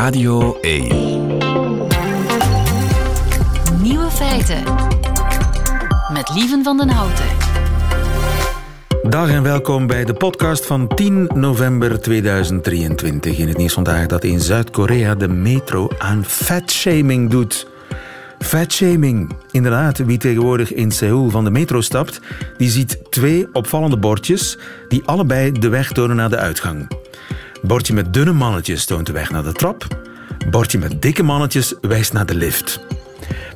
Radio 1. Nieuwe feiten. Met Lieven van den Houten. Dag en welkom bij de podcast van 10 november 2023. In het nieuws vandaag dat in Zuid-Korea de metro aan fatshaming doet. Fatshaming. Inderdaad, wie tegenwoordig in Seoul van de metro stapt, die ziet twee opvallende bordjes die allebei de weg tonen naar de uitgang. Bordje met dunne mannetjes toont de weg naar de trap. Bordje met dikke mannetjes wijst naar de lift.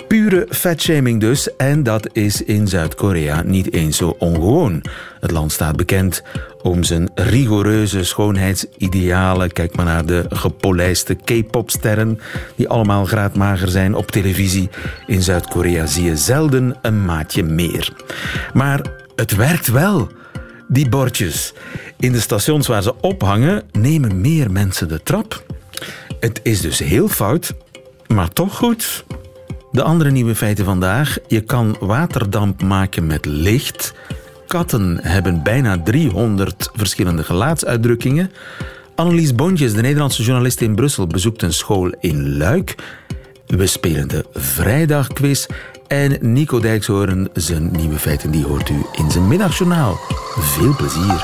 Pure fatshaming dus, en dat is in Zuid-Korea niet eens zo ongewoon. Het land staat bekend om zijn rigoureuze schoonheidsidealen. Kijk maar naar de gepolijste K-popsterren, die allemaal graadmager zijn op televisie. In Zuid-Korea zie je zelden een maatje meer. Maar het werkt wel, die bordjes. In de stations waar ze ophangen, nemen meer mensen de trap. Het is dus heel fout, maar toch goed. De andere nieuwe feiten vandaag. Je kan waterdamp maken met licht. Katten hebben bijna 300 verschillende gelaatsuitdrukkingen. Annelies Bontjes, de Nederlandse journalist in Brussel, bezoekt een school in Luik. We spelen de vrijdagquiz. En Nico Dijkshoorn, zijn nieuwe feiten, die hoort u in zijn middagjournaal. Veel plezier.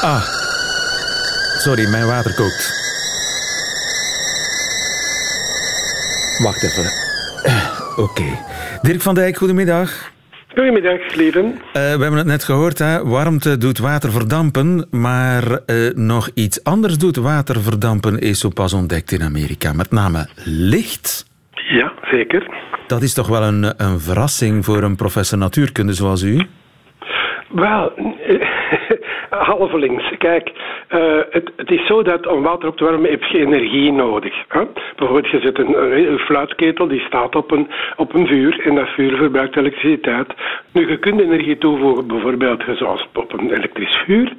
Ah, sorry, mijn water kookt. Wacht even. Oké. Dirk van Dijk, goedemiddag. Goedemiddag, lieden. Uh, we hebben het net gehoord, hè? warmte doet water verdampen, maar uh, nog iets anders doet water verdampen, is zo pas ontdekt in Amerika. Met name licht. Ja, zeker. Dat is toch wel een, een verrassing voor een professor natuurkunde zoals u? Wel, halvelings. Kijk, uh, het, het, is zo dat om water op te warmen heb je energie nodig. Hè? Bijvoorbeeld, je zet een, een, fluitketel die staat op een, op een vuur en dat vuur verbruikt elektriciteit. Nu, je kunt energie toevoegen, bijvoorbeeld zoals op een elektrisch vuur.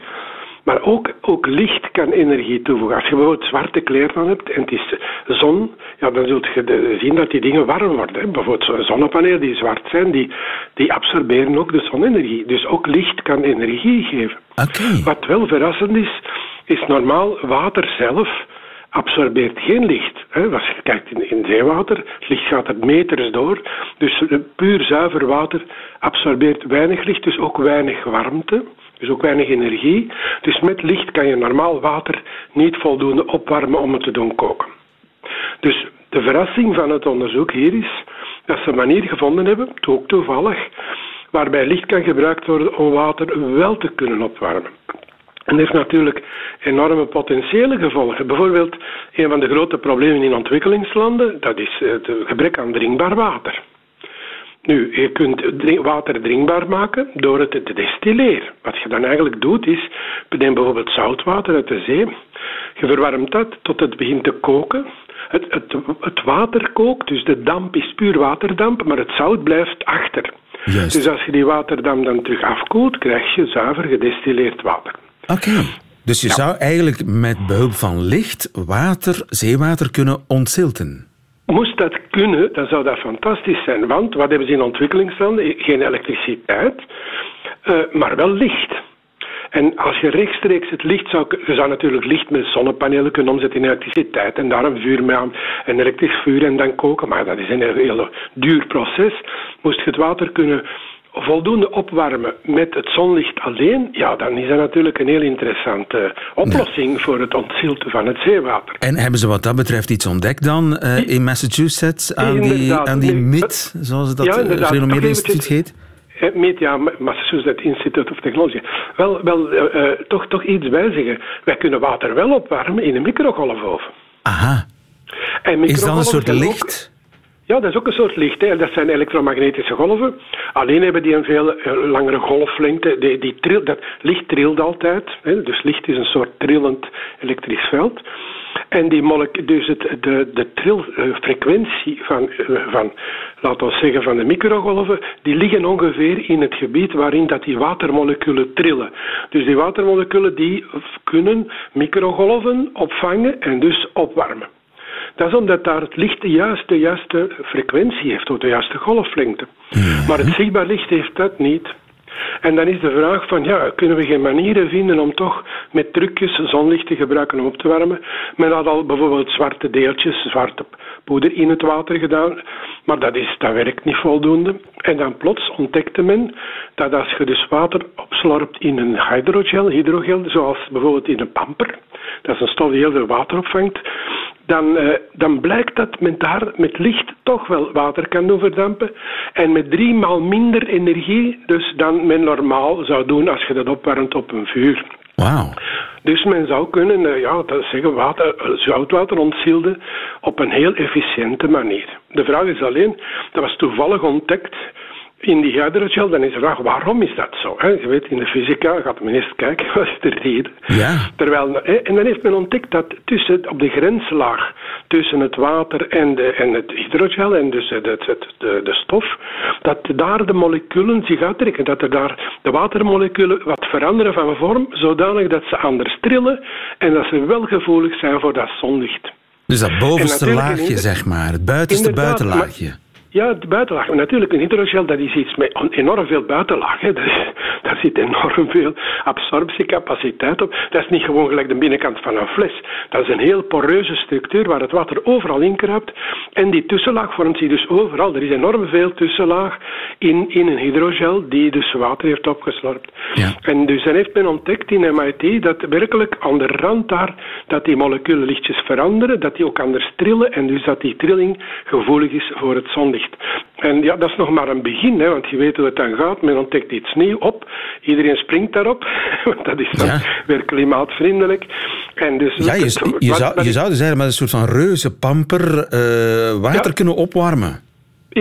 Maar ook, ook licht kan energie toevoegen. Als je bijvoorbeeld zwarte kleren aan hebt en het is zon, ja, dan zult je zien dat die dingen warm worden. Hè. Bijvoorbeeld zonnepanelen die zwart zijn, die, die absorberen ook de zonenergie. Dus ook licht kan energie geven. Okay. Wat wel verrassend is, is normaal water zelf absorbeert geen licht. Als je kijkt in, in zeewater, het licht gaat er meters door. Dus puur zuiver water absorbeert weinig licht, dus ook weinig warmte. Dus ook weinig energie. Dus met licht kan je normaal water niet voldoende opwarmen om het te doen koken. Dus de verrassing van het onderzoek hier is dat ze een manier gevonden hebben, ook toevallig, waarbij licht kan gebruikt worden om water wel te kunnen opwarmen. En dat heeft natuurlijk enorme potentiële gevolgen. Bijvoorbeeld, een van de grote problemen in ontwikkelingslanden, dat is het gebrek aan drinkbaar water. Nu, je kunt water drinkbaar maken door het te destilleren. Wat je dan eigenlijk doet is, neem bijvoorbeeld zoutwater uit de zee, je verwarmt dat tot het begint te koken. Het, het, het water kookt, dus de damp is puur waterdamp, maar het zout blijft achter. Juist. Dus als je die waterdamp dan terug afkoelt, krijg je zuiver gedestilleerd water. Oké. Dus je zou eigenlijk met behulp van licht water, zeewater kunnen ontzilten? Moest dat kunnen, dan zou dat fantastisch zijn. Want wat hebben ze in ontwikkelingslanden? Geen elektriciteit, uh, maar wel licht. En als je rechtstreeks het licht zou... Je zou natuurlijk licht met zonnepanelen kunnen omzetten in elektriciteit. En daar een vuur mee aan, een elektrisch vuur en dan koken. Maar dat is een heel duur proces. Moest je het water kunnen voldoende opwarmen met het zonlicht alleen, ja, dan is dat natuurlijk een heel interessante oplossing voor het ontzilten van het zeewater. En hebben ze wat dat betreft iets ontdekt dan uh, in Massachusetts aan die, aan die MIT, zoals het dat ja, uh, gerenommeerde instituut heet? MIT, ja, Massachusetts Institute of Technology. Wel, wel uh, toch, toch iets bijzeggen. Wij kunnen water wel opwarmen in een microgolfoven. Aha. En is dat een soort licht? Ja, dat is ook een soort licht. Dat zijn elektromagnetische golven. Alleen hebben die een veel langere golflengte. Die, die dat licht trilt altijd. Hè. Dus licht is een soort trillend elektrisch veld. En die dus het, de, de trilfrequentie van, van, laten we zeggen, van de microgolven, die liggen ongeveer in het gebied waarin dat die watermoleculen trillen. Dus die watermoleculen die kunnen microgolven opvangen en dus opwarmen. Dat is omdat daar het licht de juiste, juiste frequentie heeft, of de juiste golflengte. Maar het zichtbaar licht heeft dat niet. En dan is de vraag van, ja, kunnen we geen manieren vinden om toch met trucjes zonlicht te gebruiken om op te warmen? Men had al bijvoorbeeld zwarte deeltjes, zwarte poeder in het water gedaan, maar dat, is, dat werkt niet voldoende. En dan plots ontdekte men dat als je dus water opslorpt in een hydrogel, hydrogel, zoals bijvoorbeeld in een pamper, dat is een stof die heel veel water opvangt, dan, uh, dan blijkt dat men daar met licht toch wel water kan doen verdampen. En met drie maal minder energie dus dan men normaal zou doen als je dat opwarmt op een vuur. Wauw. Dus men zou kunnen uh, ja, dat zeggen, water, uh, zoutwater ontzielden op een heel efficiënte manier. De vraag is alleen, dat was toevallig ontdekt in die hydrogel, dan is de vraag waarom is dat zo? Hè? Je weet, in de fysica gaat men eerst kijken, wat is de reden? Ja. Terwijl, en dan heeft men ontdekt dat tussen, op de grenslaag tussen het water en, de, en het hydrogel, en dus het, het, de, de stof, dat daar de moleculen zich uittrekken. Dat er daar de watermoleculen wat veranderen van vorm, zodanig dat ze anders trillen en dat ze wel gevoelig zijn voor dat zonlicht. Dus dat bovenste laagje, zeg maar, het buitenste buitenlaagje. Maar, ja, de buitenlaag. Maar natuurlijk, een hydrogel dat is iets met enorm veel buitenlaag. Hè. Dus, daar zit enorm veel absorptiecapaciteit op. Dat is niet gewoon gelijk de binnenkant van een fles. Dat is een heel poreuze structuur waar het water overal in kruipt. En die tussenlaag vormt zich dus overal. Er is enorm veel tussenlaag in, in een hydrogel die dus water heeft opgeslorpt. Ja. En dus dan heeft men ontdekt in MIT dat werkelijk aan de rand daar dat die moleculen lichtjes veranderen, dat die ook anders trillen en dus dat die trilling gevoelig is voor het zonlicht. En ja, dat is nog maar een begin, hè, want je weet hoe het dan gaat. Men ontdekt iets nieuws op. Iedereen springt daarop, want dat is dan Ja. weer klimaatvriendelijk. En dus, Ja, je, je, zou, je zou dus eigenlijk met een soort van reuze pamper eh, water Ja. kunnen opwarmen.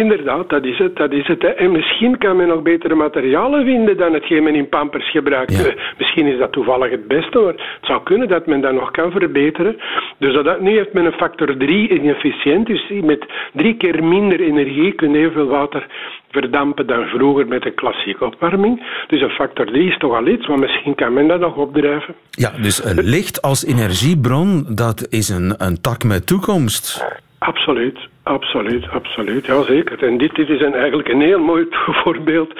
Inderdaad, dat is het. Dat is het hè. En misschien kan men nog betere materialen vinden dan hetgeen men in pampers gebruikt. Ja. Eh, Misschien is dat toevallig het beste, maar het zou kunnen dat men dat nog kan verbeteren. Dus dat, nu heeft men een factor 3 in efficiënt. Dus met drie keer minder energie kun je evenveel water verdampen dan vroeger met een klassieke opwarming. Dus een factor 3 is toch al iets, maar misschien kan men dat nog opdrijven. Ja, dus licht als energiebron, dat is een, een tak met toekomst. Absoluut, absoluut, absoluut. Ja, zeker. En dit, dit is een, eigenlijk een heel mooi voorbeeld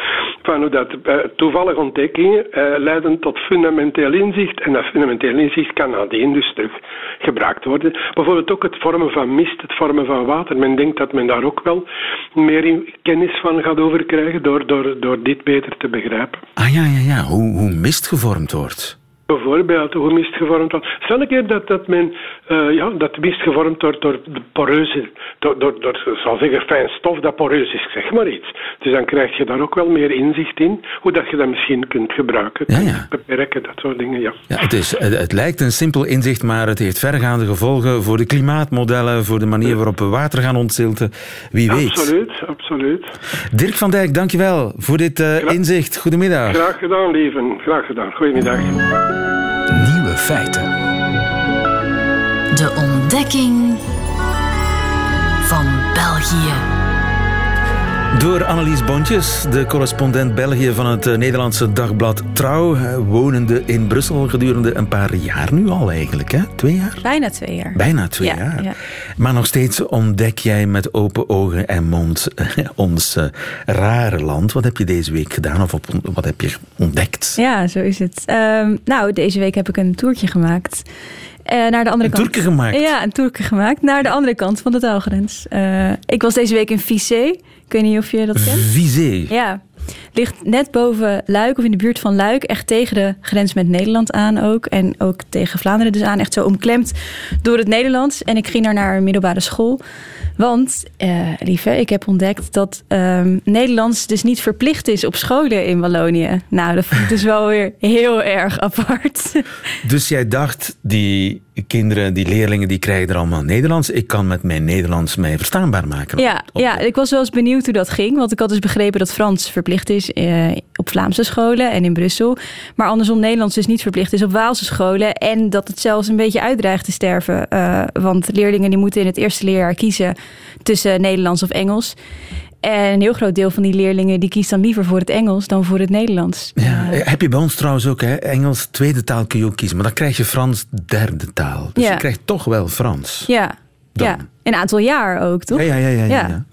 van hoe dat eh, toevallige ontdekkingen eh, leiden tot fundamenteel inzicht. En dat fundamenteel inzicht kan nadien dus terug gebruikt worden. Bijvoorbeeld ook het vormen van mist, het vormen van water. Men denkt dat men daar ook wel meer in- kennis van gaat over krijgen door, door, door dit beter te begrijpen. Ah ja, ja, ja, hoe, hoe mist gevormd wordt. Bijvoorbeeld hoe mist gevormd wordt. Stel een keer dat, dat, men, eh, ja, dat mist gevormd wordt door de poreuze, door, door, door zal zeggen, fijn stof dat poreus is, zeg maar iets. Dus dan krijg je daar ook wel meer inzicht in, hoe dat je dat misschien kunt gebruiken, Ja, ja. beperken, dat soort dingen, ja. Ja, het, is, het, lijkt een simpel inzicht, maar het heeft vergaande gevolgen voor de klimaatmodellen, voor de manier waarop we water gaan ontzilten. Wie weet. Absoluut, absoluut. Dirk van Dijk, dankjewel voor dit Gra- inzicht. Goedemiddag. Graag gedaan, lieven. Graag gedaan. Goedemiddag. Nieuwe feiten. De ontdekking van België. Door Annelies Bontjes, de correspondent België van het eh, Nederlandse dagblad Trouw, eh, wonende in Brussel gedurende een paar jaar nu al eigenlijk, hè? Twee jaar? Bijna twee jaar. Bijna twee Ja, jaar. ja. Maar nog steeds ontdek jij met open ogen en mond eh, ons rare land. Wat heb je deze week gedaan of op, wat heb je ontdekt? Ja, zo is het. Ehm, nou, deze week heb ik een toertje gemaakt. Naar de andere Een kant. toertje gemaakt? Ja, een toertje gemaakt naar de andere kant van de taalgrens. Ik was deze week in Vissé. Ik weet niet of je dat kent. Visé. Ja, ligt net boven Luik of in de buurt van Luik. Echt tegen de grens met Nederland aan ook. En ook tegen Vlaanderen dus aan. Echt zo omklemd door het Nederlands. En ik ging daar naar een middelbare school. Want, eh, lieve, ik heb ontdekt dat ehm, Nederlands dus niet verplicht is op scholen in Wallonië. Nou, dat vond ik dus wel weer heel erg apart. Dus jij dacht, die kinderen, die leerlingen, die krijgen er allemaal Nederlands. Ik kan met mijn Nederlands mij verstaanbaar maken. Ja, Op- ja, ik was wel eens benieuwd hoe dat ging. Want ik had dus begrepen dat Frans verplicht is eh, op Vlaamse scholen en in Brussel. Maar andersom Nederlands dus niet verplicht is op Waalse scholen. En dat het zelfs een beetje uitdreigt te sterven. Eh, want leerlingen die moeten in het eerste leerjaar kiezen tussen Nederlands of Engels. En een heel groot deel van die leerlingen die kiest dan liever voor het Engels dan voor het Nederlands. Ja, eh, heb je bij ons trouwens ook, hè? Engels tweede taal kun je ook kiezen, maar dan krijg je Frans derde taal. Dus Ja. je krijgt toch wel Frans. Ja, Dan. ja, een aantal jaar ook, toch? Ja, ja, ja. ja, ja, Ja.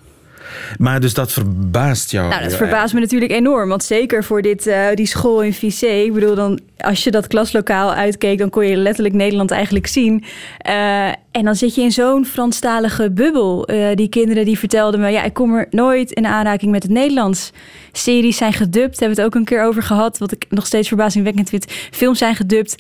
Maar dus dat verbaast jou? Nou, dat verbaast me natuurlijk enorm. Want zeker voor dit, uh, die school in Vissé. Ik bedoel, dan, als je dat klaslokaal uitkeek... dan kon je letterlijk Nederland eigenlijk zien. Uh, en dan zit je in zo'n Franstalige bubbel. Uh, die kinderen die vertelden me... ja, ik kom er nooit in aanraking met het Nederlands. Series zijn gedubt, hebben we het ook een keer over gehad... wat ik nog steeds verbazingwekkend vind. Films zijn gedubt,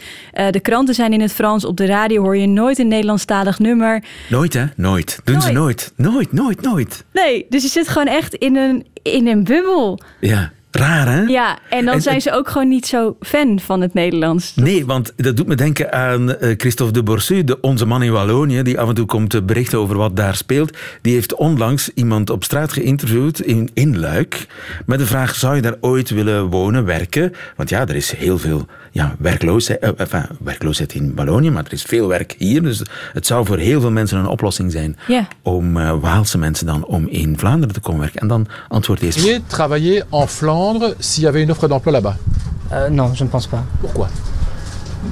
de kranten zijn in het Frans. Op de radio hoor je nooit een Nederlandstalig nummer. Nooit, hè? Nooit. Doen nooit. ze nooit. Nooit, nooit, nooit. Nee, dus je zit gewoon echt in een, in een bubbel. Ja. Raar, hè? Ja, en dan zijn ze ook gewoon niet zo fan van het Nederlands. Nee, want dat doet me denken aan uh, Christophe de Borsu, de, onze man in Wallonië, die af en toe komt berichten over wat daar speelt. Die heeft onlangs iemand op straat geïnterviewd in, in Luik met de vraag, zou je daar ooit willen wonen, werken? Want ja, er is heel veel ja, werkloosheid, uh, enfin, werkloosheid in Wallonië, maar er is veel werk hier. Dus het zou voor heel veel mensen een oplossing zijn yeah. om uh, Waalse mensen dan om in Vlaanderen te komen werken. En dan antwoordt deze... Travailler en Flandre s'il y avait une offre d'emploi là-bas euh, Non, je ne pense pas. Pourquoi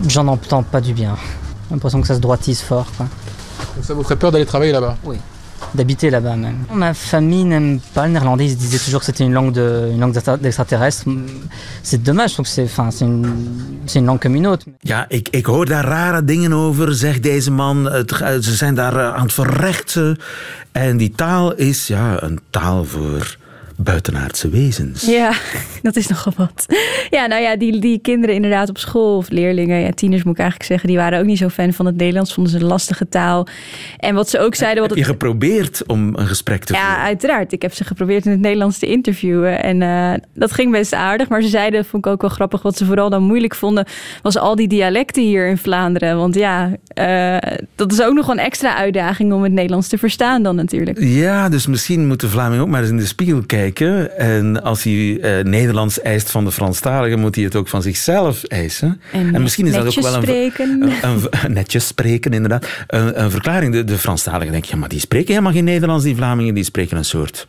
J'en entends pas du bien. J'ai l'impression que ça se droitise fort. Quoi. Donc ça vous ferait peur d'aller travailler là-bas Oui d'habiter là-bas même. Ma famille n'aime pas le néerlandais, ils disaient toujours que c'était une langue de, une langue d'extraterrestre. C'est dommage, je c'est enfin, c'est une, une langue comme une autre. Ja, ik, ik hoor daar rare dingen over, zegt deze man. Het, ze zijn daar aan het verrechten. En die taal is ja, een taal voor buitenaardse wezens. Ja, dat is nogal wat. Ja, nou ja, die, die kinderen inderdaad op school, of leerlingen, ja, tieners moet ik eigenlijk zeggen, die waren ook niet zo fan van het Nederlands, vonden ze een lastige taal. En wat ze ook zeiden... Wat heb je het... geprobeerd om een gesprek te voeren? Ja, uiteraard. Ik heb ze geprobeerd in het Nederlands te interviewen en uh, dat ging best aardig, maar ze zeiden, vond ik ook wel grappig, wat ze vooral dan moeilijk vonden, was al die dialecten hier in Vlaanderen. Want ja, uh, dat is ook nog een extra uitdaging om het Nederlands te verstaan dan natuurlijk. Ja, dus misschien moet de Vlaming ook maar eens in de spiegel kijken en als hij uh, Nederlands eist van de Franstaligen, moet hij het ook van zichzelf eisen. En, en misschien is dat ook wel een, spreken. Een, een, een, netjes spreken, inderdaad. Een, een verklaring. De, de Franstaligen denken, ja, maar die spreken helemaal geen Nederlands, die Vlamingen, die spreken een soort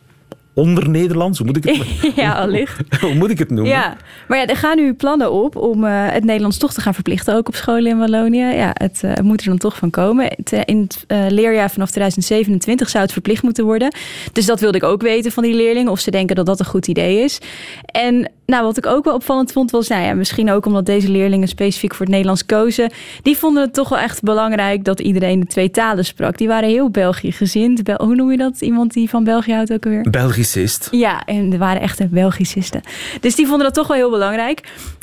onder Nederlands. Hoe moet ik het, ja, allicht. hoe moet ik het noemen? Ja, maar ja, er gaan nu plannen op om uh, het Nederlands toch te gaan verplichten, ook op scholen in Wallonië. Ja, het, uh, het moet er dan toch van komen. Het, uh, in het leerjaar vanaf 2027 zou het verplicht moeten worden. Dus dat wilde ik ook weten van die leerlingen, of ze denken dat dat een goed idee is. En nou, wat ik ook wel opvallend vond, was nou ja, misschien ook omdat deze leerlingen specifiek voor het Nederlands kozen. Die vonden het toch wel echt belangrijk dat iedereen de twee talen sprak. Die waren heel België-gezind. Bel hoe noem je dat? Iemand die van België houdt ook alweer? Ja, en er waren echte Belgicisten. Dus die vonden dat toch wel heel belangrijk.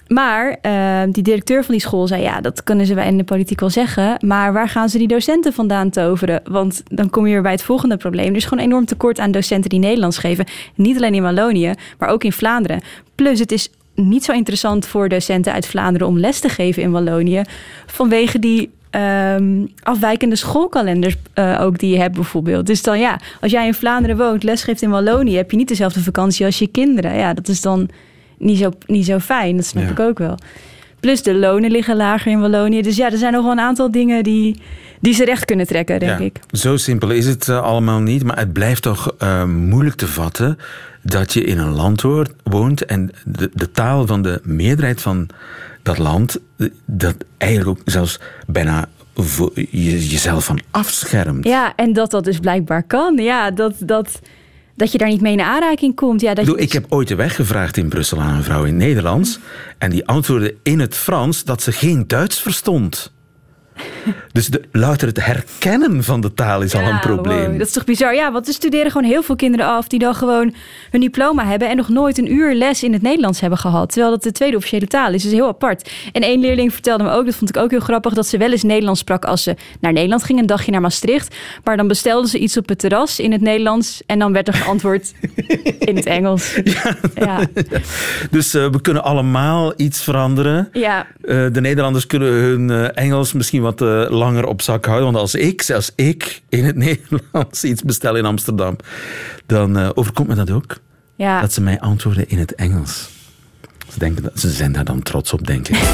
Maar uh, die directeur van die school zei: Ja, dat kunnen ze in de politiek wel zeggen. Maar waar gaan ze die docenten vandaan toveren? Want dan kom je weer bij het volgende probleem. Er is gewoon enorm tekort aan docenten die Nederlands geven. Niet alleen in Wallonië, maar ook in Vlaanderen. Plus, het is niet zo interessant voor docenten uit Vlaanderen om les te geven in Wallonië. Vanwege die Um, afwijkende schoolkalenders uh, ook die je hebt bijvoorbeeld. Dus dan ja, als jij in Vlaanderen woont, lesgeeft in Wallonië, heb je niet dezelfde vakantie als je kinderen. Ja, dat is dan niet zo, niet zo fijn. Dat snap ja. ik ook wel. Plus de lonen liggen lager in Wallonië. Dus ja, er zijn nog wel een aantal dingen die, die ze recht kunnen trekken, denk ja, ik. Zo simpel is het uh, allemaal niet. Maar het blijft toch uh, moeilijk te vatten dat je in een land woont en de, de taal van de meerderheid van dat land, dat eigenlijk ook zelfs bijna je, jezelf van afschermt. Ja, en dat dat dus blijkbaar kan. Ja, dat, dat, dat je daar niet mee in aanraking komt. Ja, dat Doe, je... Ik heb ooit de weg gevraagd in Brussel aan een vrouw in Nederlands. En die antwoordde in het Frans dat ze geen Duits verstond. Dus de, louter het herkennen van de taal is ja, al een probleem. Wow, dat is toch bizar? Ja, want er studeren gewoon heel veel kinderen af die dan gewoon hun diploma hebben en nog nooit een uur les in het Nederlands hebben gehad. Terwijl dat de tweede officiële taal is. Is heel apart. En één leerling vertelde me ook, dat vond ik ook heel grappig, dat ze wel eens Nederlands sprak als ze naar Nederland ging, een dagje naar Maastricht. Maar dan bestelde ze iets op het terras in het Nederlands en dan werd er geantwoord in het Engels. Ja. ja. Dus uh, we kunnen allemaal iets veranderen. Ja. Uh, de Nederlanders kunnen hun uh, Engels misschien wat uh, langer op zak houden. Want als ik, zelfs ik, in het Nederlands iets bestel in Amsterdam, dan uh, overkomt me dat ook. Ja. Dat ze mij antwoorden in het Engels. Ze, denken dat, ze zijn daar dan trots op, denk ik.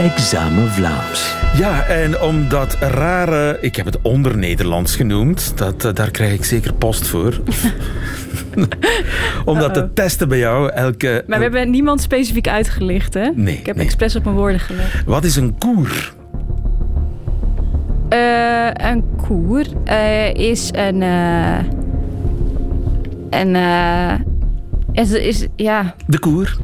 Examen Vlaams. Ja, en om dat rare, ik heb het onder Nederlands genoemd, dat, uh, daar krijg ik zeker post voor. Om dat te testen bij jou. Elke, Maar we hebben niemand specifiek uitgelicht, hè? Nee, Ik heb nee. expres op mijn woorden gelet. Wat is een koer? Eh, een koer eh, is een... eh een... eh, is, is, ja, De koer.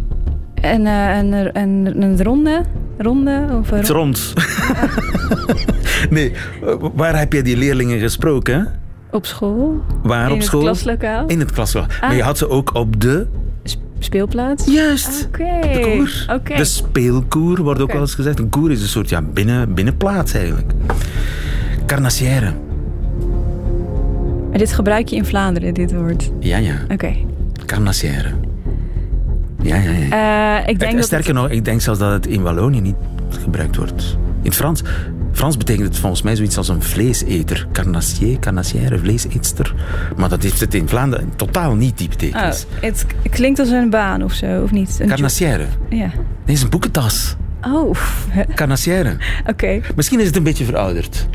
een, eh, een, een, een ronde... Ronde? Of een Het is ro- rond. nee, waar heb je die leerlingen gesproken? op school? Waar in op het school? klaslokaal? In het klaslokaal. Ah. Maar je had ze ook op de... Sp- speelplaats? Juist. Oké. De koer. De speelkoer wordt ook wel eens gezegd. Een koer is een soort ja, binnen, binnenplaats eigenlijk. Carnassière. En dit gebruik je in Vlaanderen, dit woord. Ja, ja. Oké. Carnassière. Ja, ja, ja. Eh, ik denk Het- dat... sterker nog, ik denk zelfs dat het in Wallonië niet gebruikt wordt. In het Frans, Frans betekent het volgens mij zoiets als een vleeseter. Carnassier, carnassière, vleesetster. Maar dat heeft het in Vlaanderen totaal niet die Oh, betekenis. het klinkt als een baan of zo, of niet? Een Carnassière. Ja. Nee, het is een boekentas. Oh, Carnassière. oké. Misschien is het een beetje verouderd.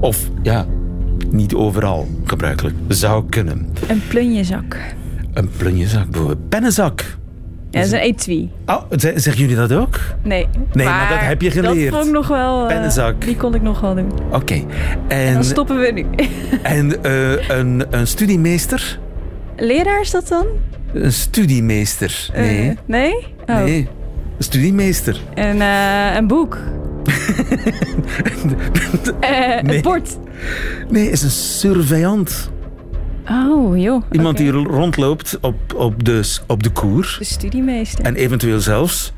Of, ja, niet overal gebruikelijk. Zou kunnen. Een plunjezak. Een plunjezak. Pennenzak. Ja, dat is een etui. Oh, ze- zeggen jullie dat ook? Nee. Nee, maar dat heb je geleerd. Dat vond ik nog wel... eh, Pennenzak. Die kon ik nog wel doen. Oké. En En, dan stoppen we nu. en eh, een, een studiemeester? Leraar is dat dan? Een studiemeester? Eh, Nee. nee? Oh. Nee. Een studiemeester. Eh, een boek. Nee. Een bord. Nee, is een surveillant. Oh, joh. Iemand die rondloopt op, op, de, op de koer. De studiemeester. En eventueel zelfs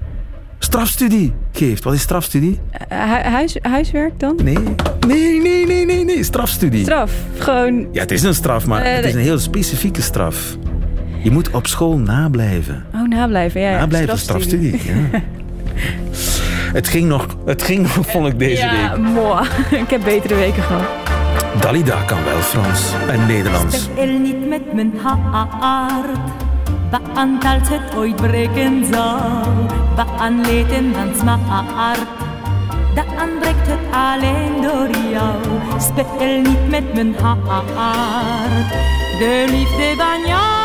strafstudie geeft. Wat is strafstudie? Eh, hu- huis, huiswerk dan? Nee. Nee, nee, nee, nee, nee. Strafstudie. Straf. Gewoon... Ja, het is een straf, maar Eh, het is een heel specifieke straf. Je moet op school nablijven. Oh, nablijven. Ja, ja. Nablijven, strafstudie. Ja. het, ging nog, het ging nog, vond ik deze Ja, week. mooi. ik heb betere weken gehad. Dalida kan wel Frans en Nederlands. Speel niet met mijn hart. Waan als het ooit breken zou. Waan leden dan smart. Dan breekt het alleen door jou. Speel niet met mijn hart. De liefde van jouw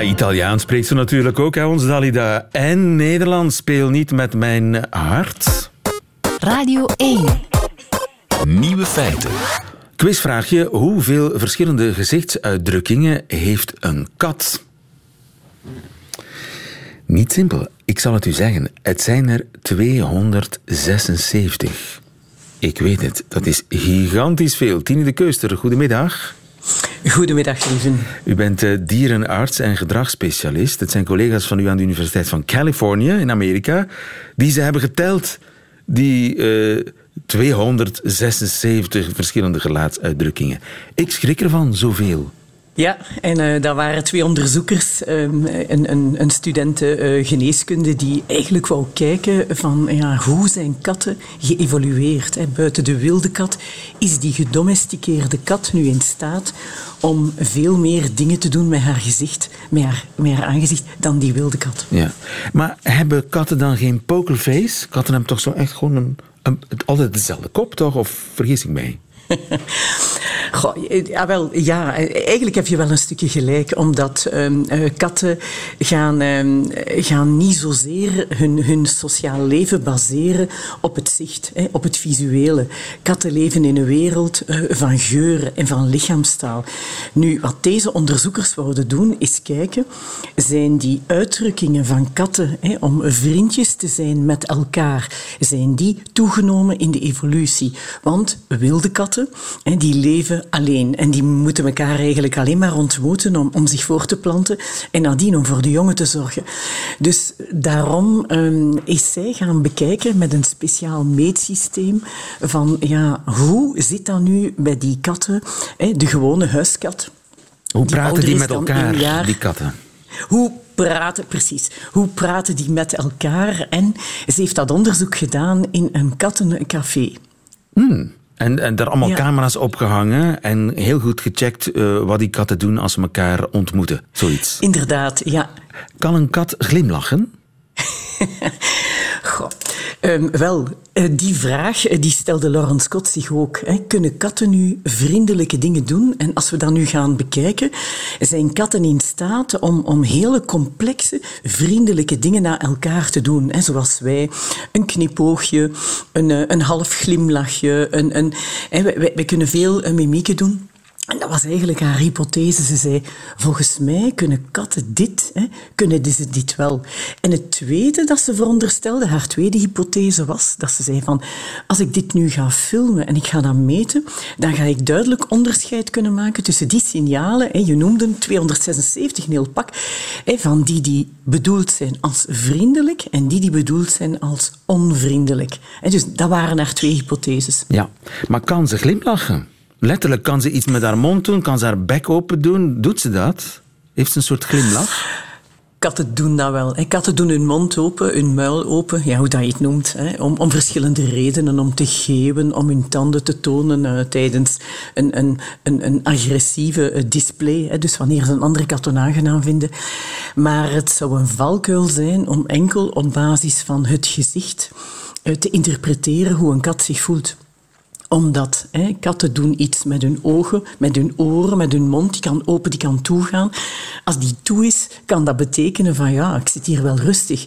Ja, Italiaans spreekt ze natuurlijk ook, hè, ons Dalida. En Nederlands speel niet met mijn hart. Radio 1. Nieuwe feiten. Quizvraagje. Hoeveel verschillende gezichtsuitdrukkingen heeft een kat? Niet simpel. Ik zal het u zeggen. Het zijn er 276. Ik weet het. Dat is gigantisch veel. Tine de Keuster, goedemiddag. Goedemiddag, lieven. U bent eh, dierenarts en gedragsspecialist. Het zijn collega's van u aan de Universiteit van Californië in Amerika. Die ze hebben geteld, die eh, 276 verschillende gelaatsuitdrukkingen. Ik schrik ervan, zoveel. Ja, en eh daar waren twee onderzoekers, ehm, een, een, een studenten eh, geneeskunde, die eigenlijk wou kijken van ja, hoe zijn katten geëvolueerd. Hè. Buiten de wilde kat is die gedomesticeerde kat nu in staat om veel meer dingen te doen met haar gezicht, met haar, met aangezicht, dan die wilde kat. Ja. Maar hebben katten dan geen pokerface? Katten hebben toch zo echt gewoon een, een, altijd dezelfde kop, toch? Of vergis ik mij? Ja, wel, ja, eigenlijk heb je wel een stukje gelijk, omdat ehm, eh, katten gaan, ehm, gaan niet zozeer hun, hun sociaal leven baseren op het zicht, hè, op het visuele. Katten leven in een wereld eh, van geuren en van lichaamstaal. Nu, wat deze onderzoekers wouden doen, is kijken, zijn die uitdrukkingen van katten hè, om vriendjes te zijn met elkaar, zijn die toegenomen in de evolutie? Want wilde katten, hè, die leven alleen en die moeten elkaar eigenlijk alleen maar ontmoeten om, om zich voor te planten en nadien om voor de jongen te zorgen. Dus daarom ehm, is zij gaan bekijken met een speciaal meetsysteem van ja, hoe zit dat nu bij die katten, hè, de gewone huiskat. Hoe Die praten die met elkaar, jaar. die katten? Hoe praten, precies, hoe praten die met elkaar? En ze heeft dat onderzoek gedaan in een kattencafé. En, en daar allemaal Ja. camera's opgehangen en heel goed gecheckt eh, wat die katten doen als ze elkaar ontmoeten. Zoiets. Inderdaad, ja. Kan een kat glimlachen? Goh. Ehm, wel, eh, die vraag eh, die stelde Laurence Scott zich ook. Hè. Kunnen katten nu vriendelijke dingen doen? En als we dat nu gaan bekijken, zijn katten in staat om, om hele complexe, vriendelijke dingen naar elkaar te doen. Hè. Zoals wij, een knipoogje, een, eh, een half glimlachje. Een, een, hè, wij, kunnen veel mimieken doen. En dat was eigenlijk haar hypothese. Ze zei, volgens mij kunnen katten dit, hè, kunnen ze dit wel. En het tweede dat ze veronderstelde, haar tweede hypothese was, dat ze zei van, als ik dit nu ga filmen en ik ga dat meten, dan ga ik duidelijk onderscheid kunnen maken tussen die signalen, hè, je noemde hem 276 in heel pak, van die die bedoeld zijn als vriendelijk en die die bedoeld zijn als onvriendelijk. Hè, dus dat waren haar twee hypotheses. Ja. Maar kan ze glimlachen? Letterlijk, kan ze iets met haar mond doen? Kan ze haar bek open doen? Doet ze dat? Heeft ze een soort glimlach? Katten doen dat wel. Katten doen hun mond open, hun muil open, ja, hoe dat je het noemt. Hè. Om, om verschillende redenen. Om te geeuwen, om hun tanden te tonen eh, tijdens een, een, een, een agressieve eh, display. Hè. Dus wanneer ze een andere kat onaangenaam vinden. Maar het zou een valkuil zijn om enkel op basis van het gezicht eh, te interpreteren hoe een kat zich voelt omdat hè, katten doen iets met hun ogen, met hun oren, met hun mond. Die kan open, die kan toegaan. Als die toe is, kan dat betekenen van ja, ik zit hier wel rustig.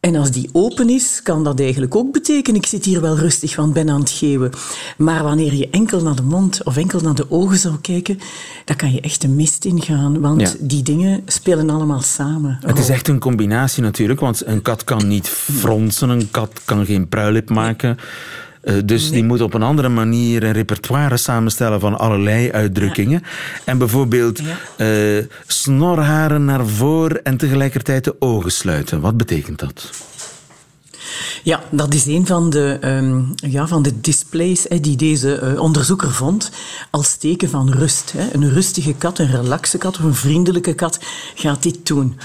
En als die open is, kan dat eigenlijk ook betekenen ik zit hier wel rustig, want ben aan het geeuwen. Maar wanneer je enkel naar de mond of enkel naar de ogen zou kijken, dan kan je echt de mist ingaan. Want Ja. die dingen spelen allemaal samen. Het is echt een combinatie natuurlijk, want een kat kan niet fronsen, een kat kan geen pruilip maken. Eh, dus die moet op een andere manier een repertoire samenstellen van allerlei uitdrukkingen. En bijvoorbeeld eh, snorharen naar voren en tegelijkertijd de ogen sluiten. Wat betekent dat? Ja, dat is een van de, ehm, ja, van de displays die deze eh, onderzoeker vond als teken van rust. Hè. Een rustige kat, een relaxe kat of een vriendelijke kat gaat dit doen.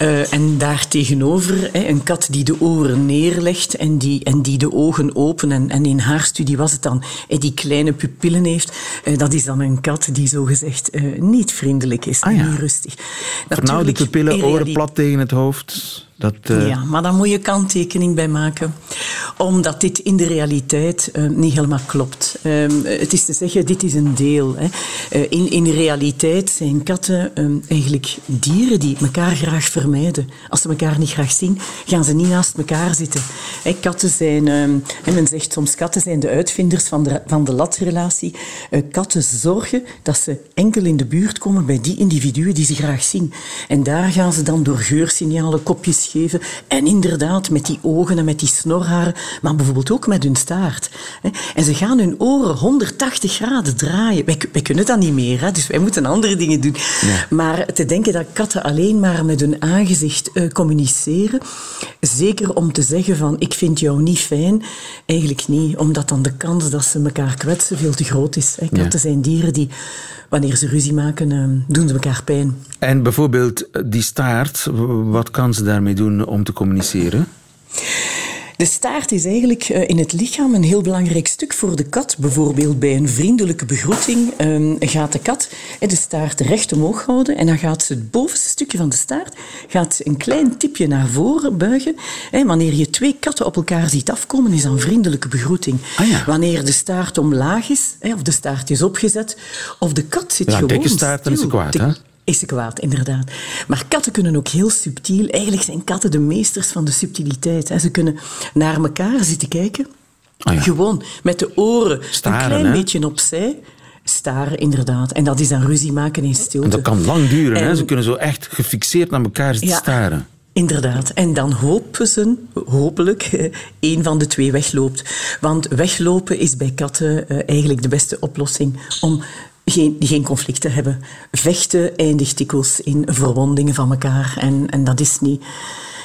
Eh, en daartegenover hè, een kat die de oren neerlegt en die, en die de ogen open. En, en in haar studie was het dan, hè, die kleine pupillen heeft. eh, dat is dan een kat die zogezegd eh niet vriendelijk is, Ah ja. niet rustig. Vernauwde Natuurlijk, pupillen, oren plat tegen het hoofd. Dat, eh, ja, maar daar moet je kanttekening bij maken. Omdat dit in de realiteit eh, niet helemaal klopt. Ehm, het is te zeggen, dit is een deel. Hè. Eh, in, in de realiteit zijn katten ehm, eigenlijk dieren die elkaar graag vermijden. Als ze elkaar niet graag zien, gaan ze niet naast elkaar zitten. Katten zijn, ehm, en men zegt soms, katten zijn de uitvinders van de, van de latrelatie. Katten zorgen dat ze enkel in de buurt komen bij die individuen die ze graag zien. En daar gaan ze dan door geursignalen kopjes geven. En inderdaad, met die ogen en met die snorharen, maar bijvoorbeeld ook met hun staart. En ze gaan hun oren 180 graden draaien. Wij, wij kunnen dat niet meer, hè, dus wij moeten andere dingen doen. Maar te denken dat katten alleen maar met hun aangezicht eh, communiceren, zeker om te zeggen van ik vind jou niet fijn, eigenlijk niet, omdat dan de kans dat ze elkaar kwetsen veel te groot is. Hè. Ja. Katten zijn dieren die, wanneer ze ruzie maken, eh, doen ze elkaar pijn. En bijvoorbeeld eh, die staart, wat kan ze daarmee doen om te communiceren? De staart is eigenlijk eh, in het lichaam een heel belangrijk stuk voor de kat. Bijvoorbeeld bij een vriendelijke begroeting ehm, gaat de kat eh, de staart recht omhoog houden en dan gaat ze het bovenste stukje van de staart gaat een klein tipje naar voren buigen. Wanneer je twee katten op elkaar ziet afkomen, is dat een vriendelijke begroeting. Ah ja. Wanneer de staart omlaag is, of de staart is opgezet, of de kat zit Ja, gewoon dikke staart, dan is ze stil. kwaad, hè? Is ze kwaad, inderdaad. Maar katten kunnen ook heel subtiel... Eigenlijk zijn katten de meesters van de subtiliteit. hè. Ze kunnen naar elkaar zitten kijken. Ah ja. Gewoon met de oren Staren, een klein hè? beetje opzij. Staren, inderdaad. En dat is dan ruzie maken in stilte. En dat kan lang duren. Hè? En- Ze kunnen zo echt gefixeerd naar elkaar zitten Ja. staren. Inderdaad. En dan hopen ze, hopelijk, één van de twee wegloopt. Want weglopen is bij katten eh, eigenlijk de beste oplossing om geen, geen conflict te hebben. Vechten eindigt dikwijls in verwondingen van elkaar. En, en dat is niet...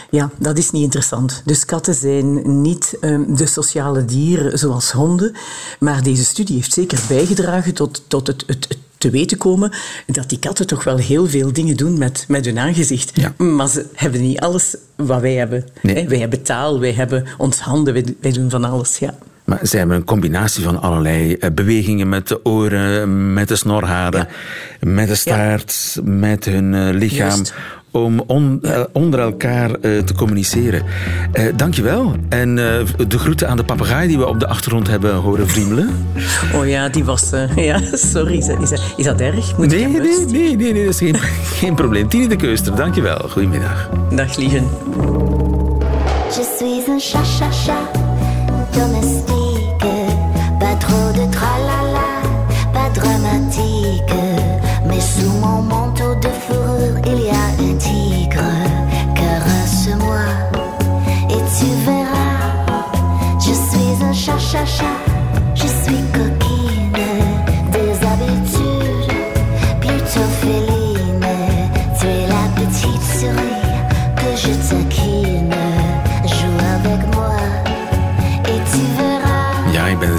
Ja, dat is niet interessant. Dus katten zijn niet ehm, de sociale dieren zoals honden. Maar deze studie heeft zeker bijgedragen tot, tot het, het, het te weten komen dat die katten toch wel heel veel dingen doen met, met hun aangezicht. Ja. Maar ze hebben niet alles wat wij hebben. Nee. Wij hebben taal, wij hebben ons handen, wij, wij doen van alles. Ja. Maar ze hebben een combinatie van allerlei eh, bewegingen met de oren, met de snorharen, met de staart, met hun eh, lichaam. Om on- eh, onder elkaar te communiceren. Eh dankjewel. En eh, de groeten aan de papegaai die we op de achtergrond hebben horen vriemelen. Oh ja, die was... ja, sorry. Is dat, is, dat, is dat erg? Moet ik Nee, nee, nee, nee, nee, dat is geen, geen probleem. Tine de Keuster, dankjewel. Goedemiddag. Dag, lieve. Je suis un chat,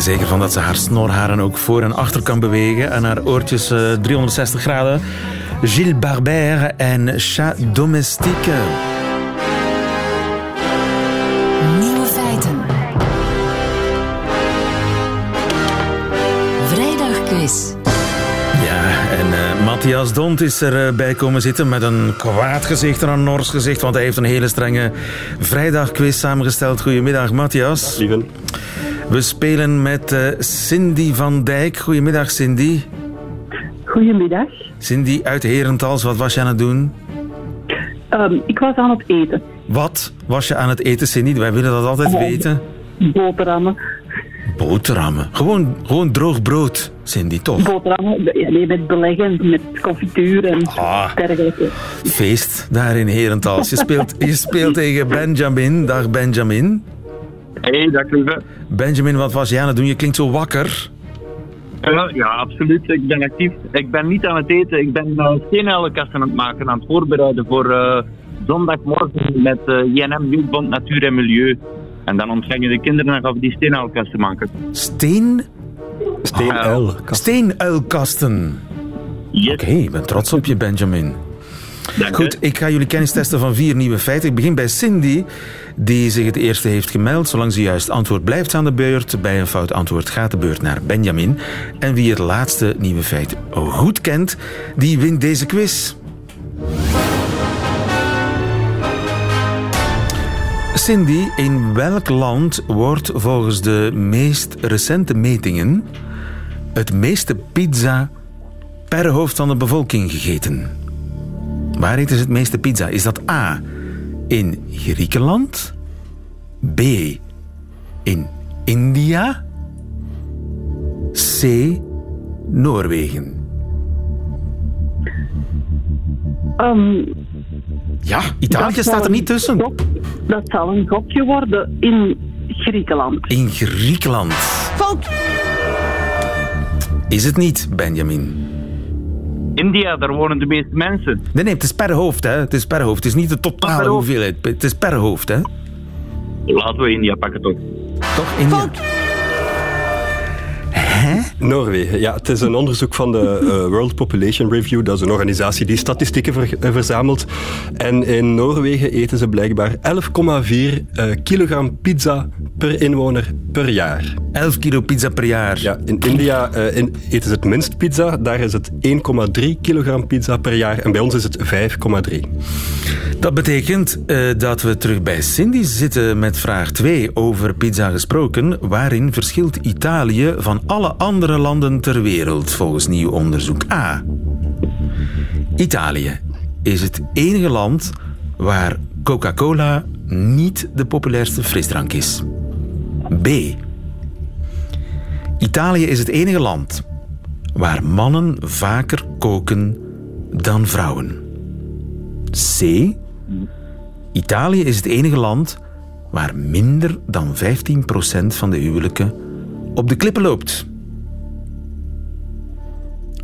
zeker van dat ze haar snorharen ook voor en achter kan bewegen. En haar oortjes eh, 360 graden. Gilles Barbert en Chat Domestique. Nieuwe feiten. Vrijdagquiz. Ja, en eh, Matthias Dont is erbij bij komen zitten met een kwaad gezicht en een nors gezicht, want hij heeft een hele strenge vrijdagquiz samengesteld. Goedemiddag, Matthias. Lieven. We spelen met eh, Cindy van Dijk. Goedemiddag, Cindy. Goedemiddag. Cindy uit Herentals, wat was je aan het doen? Ehm, ik was aan het eten. Wat was je aan het eten, Cindy? Wij willen dat altijd Oh. weten. Boterhammen. Boterhammen. Gewoon, gewoon droog brood, Cindy, toch? Boterhammen ja, nee, met beleggen, met confituur en Ah. dergelijke. Feest daar in Herentals. Je speelt, je speelt tegen Benjamin. Dag Benjamin. Hey, dag lieve. Benjamin, wat was jij aan het doen? Je klinkt zo wakker. Ja, ja, absoluut. Ik ben actief. Ik ben niet aan het eten. Ik ben uh, steenuilenkasten aan het maken, aan het voorbereiden voor eh, zondagmorgen met eh INM Jeugdbond Natuur en Milieu. En dan ontvangen de kinderen en gaan we die steenuilkasten maken. Steen? Steenuil. Steenuilkasten. Oké, ik ben trots op je, Benjamin. Goed, ik ga jullie kennis testen van vier nieuwe feiten. Ik begin bij Cindy, die zich het eerste heeft gemeld. Zolang ze juist antwoord blijft aan de beurt. Bij een fout antwoord gaat de beurt naar Benjamin. En wie het laatste nieuwe feit goed kent, die wint deze quiz. Cindy, in welk land wordt volgens de meest recente metingen het meeste pizza per hoofd van de bevolking gegeten? Waar eten ze het meeste pizza? Is dat A. in Griekenland? B. in India? C. Noorwegen? Ehm, Ja, Italië staat er niet tussen. gok- Dat zal een gokje worden in Griekenland. In Griekenland. Fout! Is het niet, Benjamin? India, daar wonen de meeste mensen. Nee, nee, het is per hoofd, hè. Het is per hoofd. Het is niet de totale hoeveelheid. Het is per hoofd, hè. Laten we India pakken toch. Toch, India? Noorwegen. Ja, het is een onderzoek van de eh, World Population Review. Dat is een organisatie die statistieken ver- eh, verzamelt. En in Noorwegen eten ze blijkbaar 11,4 eh, kilogram pizza per inwoner per jaar. 11 kilo pizza per jaar. Ja, in India in- eten ze het minst pizza. Daar is het 1,3 kilogram pizza per jaar. En bij ons is het 5,3. Dat betekent dat we terug bij Cindy zitten met vraag 2 over pizza gesproken. Waarin verschilt Italië van alle andere landen ter wereld volgens nieuw onderzoek? A. Italië is het enige land waar Coca-Cola niet de populairste frisdrank is. B. Italië is het enige land waar mannen vaker koken dan vrouwen. C. Italië is het enige land waar minder dan 15% van de huwelijken op de klippen loopt.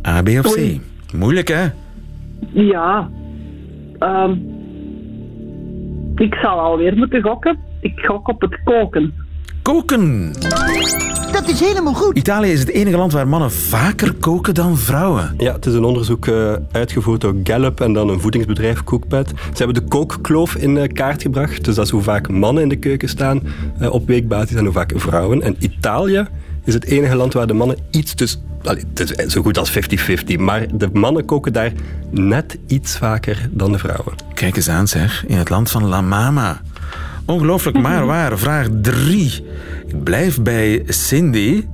A, B of C? Oei. Moeilijk, hè? Ja. Ehm, ik zal alweer moeten gokken. Ik gok op het koken. Koken! Dat is helemaal goed. Italië is het enige land waar mannen vaker koken dan vrouwen. Ja, het is een onderzoek uh, uitgevoerd door Gallup en dan een voedingsbedrijf Cookpad. Ze hebben de kookkloof in uh, kaart gebracht. Dus dat is hoe vaak mannen in de keuken staan uh, op weekbasis en hoe vaak vrouwen. En Italië is het enige land waar de mannen iets het is zo goed als 50-50, maar de mannen koken daar net iets vaker dan de vrouwen. Kijk eens aan zeg, in het land van La Mama. Ongelooflijk, maar waar. Vraag 3. Ik blijf bij Cindy,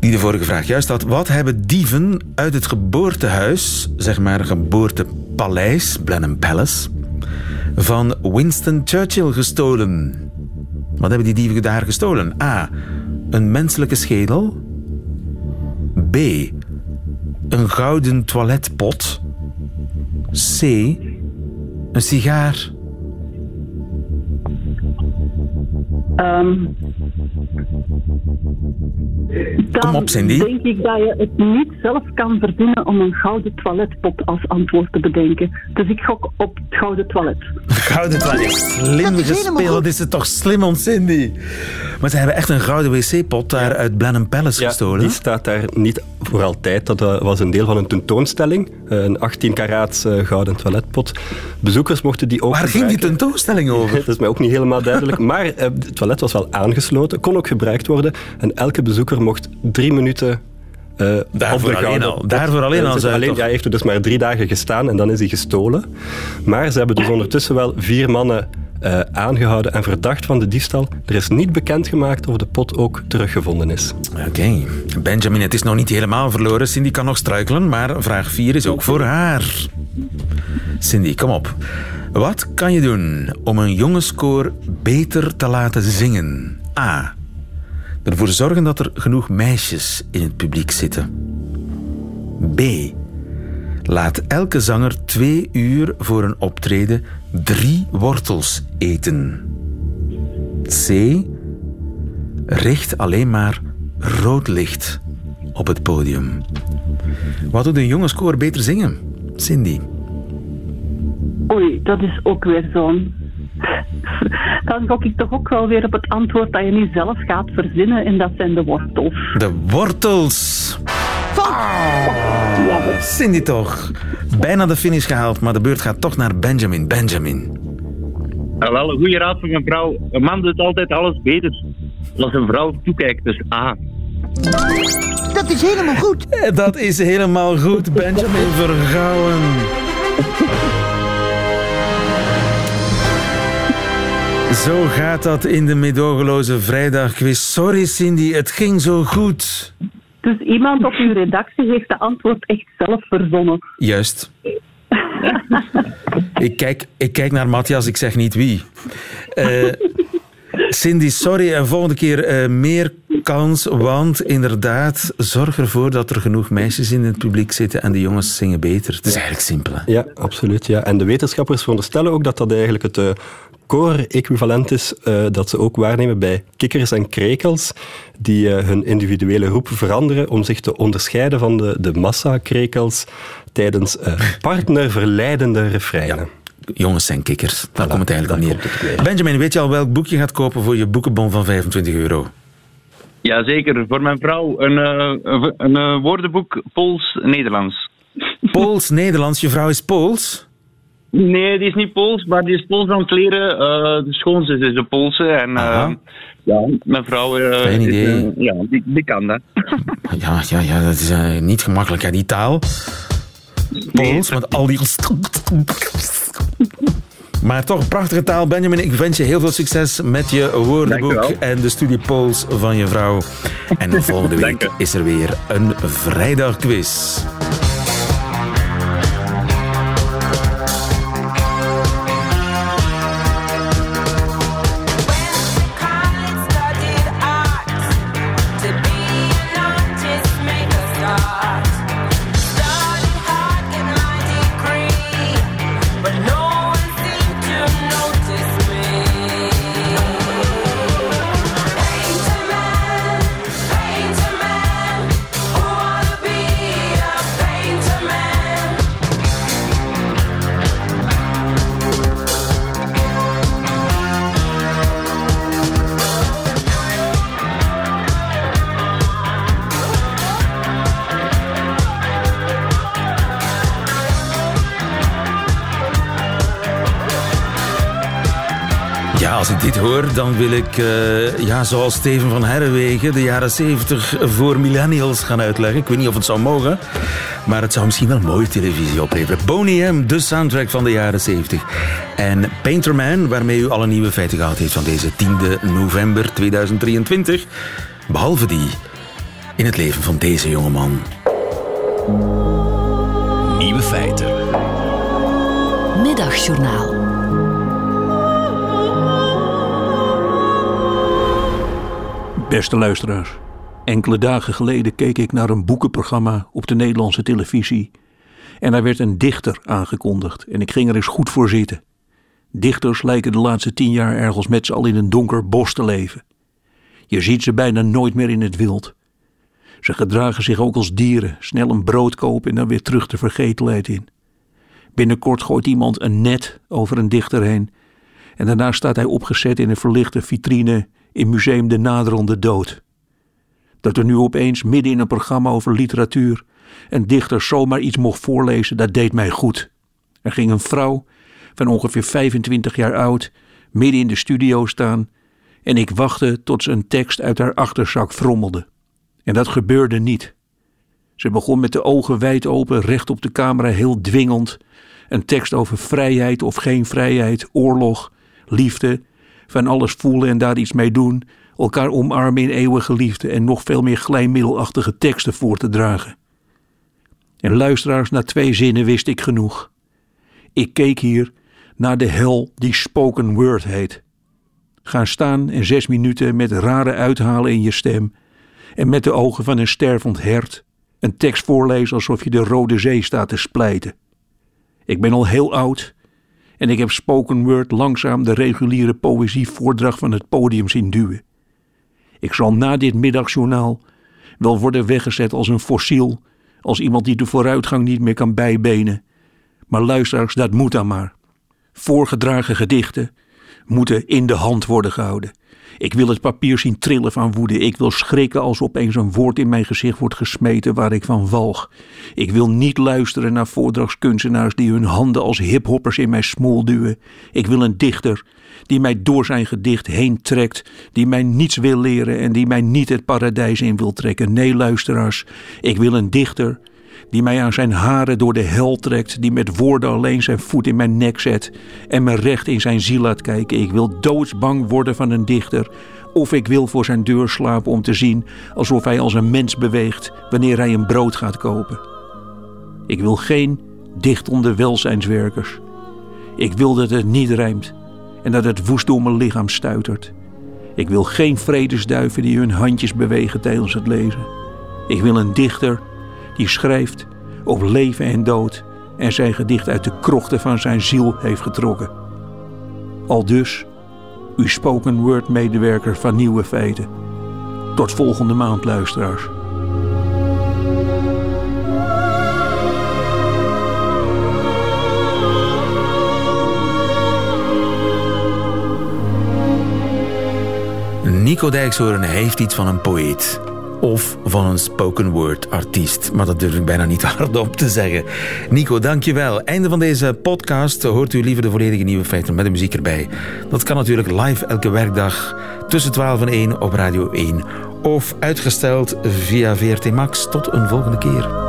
die de vorige vraag juist had. Wat hebben dieven uit het geboortehuis, zeg maar geboortepaleis, Blenheim Palace, van Winston Churchill gestolen? Wat hebben die dieven daar gestolen? A. Een menselijke schedel. B. Een gouden toiletpot. C. Een sigaar. Um, dan Kom op, Cindy. denk ik dat je het niet zelf kan verdienen om een gouden toiletpot als antwoord te bedenken. Dus ik gok op het gouden toilet. Gouden toilet. Slim gespeeld. Is het toch slim om Cindy? Maar ze hebben echt een gouden wc-pot daar uit Blenheim Palace ja, gestolen. die staat daar niet voor altijd. Dat uh, was een deel van een tentoonstelling. Een 18 karaats uh, gouden toiletpot. Bezoekers mochten die ook Waar ging die tentoonstelling over? dat is mij ook niet helemaal duidelijk. Maar het toilet was wel aangesloten, kon ook gebruikt worden. En elke bezoeker mocht drie minuten uh, daarvoor alleen al. Daarvoor alleen al. Alleen, ja, hij heeft er dus maar drie dagen gestaan en dan is hij gestolen. Maar ze hebben dus ondertussen wel vier mannen uh, aangehouden en verdacht van de diefstal. Er is niet bekendgemaakt of de pot ook teruggevonden is. Oké. Okay. Benjamin, het is nog niet helemaal verloren. Cindy kan nog struikelen, maar vraag 4 is ook voor haar. Cindy, kom op. Wat kan je doen om een jongenskoor beter te laten zingen? A. Ervoor zorgen dat er genoeg meisjes in het publiek zitten. B. Laat elke zanger twee uur voor een optreden drie wortels eten. C. Richt alleen maar rood licht op het podium. Wat doet een jongenskoor beter zingen? Cindy. Oei, dat is ook weer zo'n dan gok ik toch ook wel weer op het antwoord dat je niet zelf gaat verzinnen en dat zijn de wortels. De wortels! Ah, Cindy toch. Bijna de finish gehaald, maar de beurt gaat toch naar Benjamin. Benjamin. Ja, wel, een goede raad van een vrouw. Een man doet altijd alles beter. Als een vrouw toekijkt, dus A. Dat is helemaal goed. Dat is helemaal goed, Benjamin Vergouwen. Zo gaat dat in de medogeloze vrijdagquiz. Sorry Cindy, het ging zo goed. Dus iemand op uw redactie heeft de antwoord echt zelf verzonnen. Juist. ik, kijk, ik kijk naar Matthias, ik zeg niet wie. Uh, Cindy, sorry, en volgende keer uh, meer kans, want inderdaad, zorg ervoor dat er genoeg meisjes in het publiek zitten en de jongens zingen beter. Het is eigenlijk simpel. Hè? Ja, absoluut. Ja. En de wetenschappers veronderstellen ook dat dat eigenlijk het uh, core-equivalent is uh, dat ze ook waarnemen bij kikkers en krekels, die uh, hun individuele roep veranderen om zich te onderscheiden van de, de massa-krekels tijdens partnerverleidende refreinen. Ja jongens zijn kikkers. Daar voilà, komt het eigenlijk aan neer. Benjamin, weet je al welk boek je gaat kopen voor je boekenbon van 25 euro? Jazeker, voor mijn vrouw een, uh, een uh, woordenboek Pools-Nederlands. Pools-Nederlands? Je vrouw is Pools? Nee, die is niet Pools, maar die is Pools aan het leren. Uh, de schoonzus is een Poolse en ja, mijn vrouw Fijn idee. Is, ja, die, die, kan dat. Ja, ja, ja dat is niet gemakkelijk, hè, die taal. Pools, met al die... Maar toch een prachtige taal, Benjamin. Ik wens je heel veel succes met je woordenboek en de studie Pools van je vrouw. En volgende week is er weer een vrijdagquiz. Hoor, dan wil ik, uh, ja, zoals Steven van Herrewegen, de jaren 70 voor millennials gaan uitleggen. Ik weet niet of het zou mogen, maar het zou misschien wel mooie televisie opleveren. Boney M, de soundtrack van de jaren 70. En Painterman, waarmee u alle nieuwe feiten gehaald heeft van deze 10 november 2023. Behalve die in het leven van deze jongeman. Nieuwe feiten. Middagjournaal. Beste luisteraars, enkele dagen geleden keek ik naar een boekenprogramma op de Nederlandse televisie. En daar werd een dichter aangekondigd en ik ging er eens goed voor zitten. Dichters lijken de laatste tien jaar ergens met z'n allen in een donker bos te leven. Je ziet ze bijna nooit meer in het wild. Ze gedragen zich ook als dieren, snel een brood kopen en dan weer terug de vergetelheid in. Binnenkort gooit iemand een net over een dichter heen en daarna staat hij opgezet in een verlichte vitrine in Museum de Naderende Dood. Dat er nu opeens midden in een programma over literatuur een dichter zomaar iets mocht voorlezen, dat deed mij goed. Er ging een vrouw van ongeveer 25 jaar oud midden in de studio staan en ik wachtte tot ze een tekst uit haar achterzak frommelde. En dat gebeurde niet. Ze begon met de ogen wijd open, recht op de camera, heel dwingend. Een tekst over vrijheid of geen vrijheid, oorlog, liefde, van alles voelen en daar iets mee doen, elkaar omarmen in eeuwige liefde en nog veel meer glijmiddelachtige teksten voor te dragen. En luisteraars, na twee zinnen wist ik genoeg. Ik keek hier naar de hel die spoken word heet. Ga staan en zes minuten met rare uithalen in je stem en met de ogen van een stervend hert een tekst voorlezen alsof je de Rode Zee staat te splijten. Ik ben al heel oud en ik heb spoken word langzaam de reguliere poëzievoordracht van het podium zien duwen. Ik zal na dit middagjournaal wel worden weggezet als een fossiel, als iemand die de vooruitgang niet meer kan bijbenen. Maar luisteraars, dat moet dan maar. Voorgedragen gedichten moeten in de hand worden gehouden. Ik wil het papier zien trillen van woede. Ik wil schrikken als opeens een woord in mijn gezicht wordt gesmeten waar ik van walg. Ik wil niet luisteren naar voordragskunstenaars die hun handen als hiphoppers in mijn smoel duwen. Ik wil een dichter die mij door zijn gedicht heen trekt, die mij niets wil leren en die mij niet het paradijs in wil trekken. Nee, luisteraars, ik wil een dichter die mij aan zijn haren door de hel trekt, die met woorden alleen zijn voet in mijn nek zet en me recht in zijn ziel laat kijken. Ik wil doodsbang worden van een dichter, of ik wil voor zijn deur slapen om te zien alsof hij als een mens beweegt wanneer hij een brood gaat kopen. Ik wil geen dichtende welzijnswerkers. Ik wil dat het niet rijmt en dat het woest door mijn lichaam stuitert. Ik wil geen vredesduiven die hun handjes bewegen tijdens het lezen. Ik wil een dichter die schrijft over leven en dood en zijn gedicht uit de krochten van zijn ziel heeft getrokken. Al dus, uw spoken word medewerker van Nieuwe Feiten. Tot volgende maand, luisteraars. Nico Dijkshoorn heeft iets van een poëet of van een spoken word artiest. Maar dat durf ik bijna niet hardop te zeggen. Nico, dankjewel. Einde van deze podcast. Hoort u liever de volledige nieuwe feiten met de muziek erbij. Dat kan natuurlijk live elke werkdag tussen 12 en 1 op Radio 1. Of uitgesteld via VRT Max. Tot een volgende keer.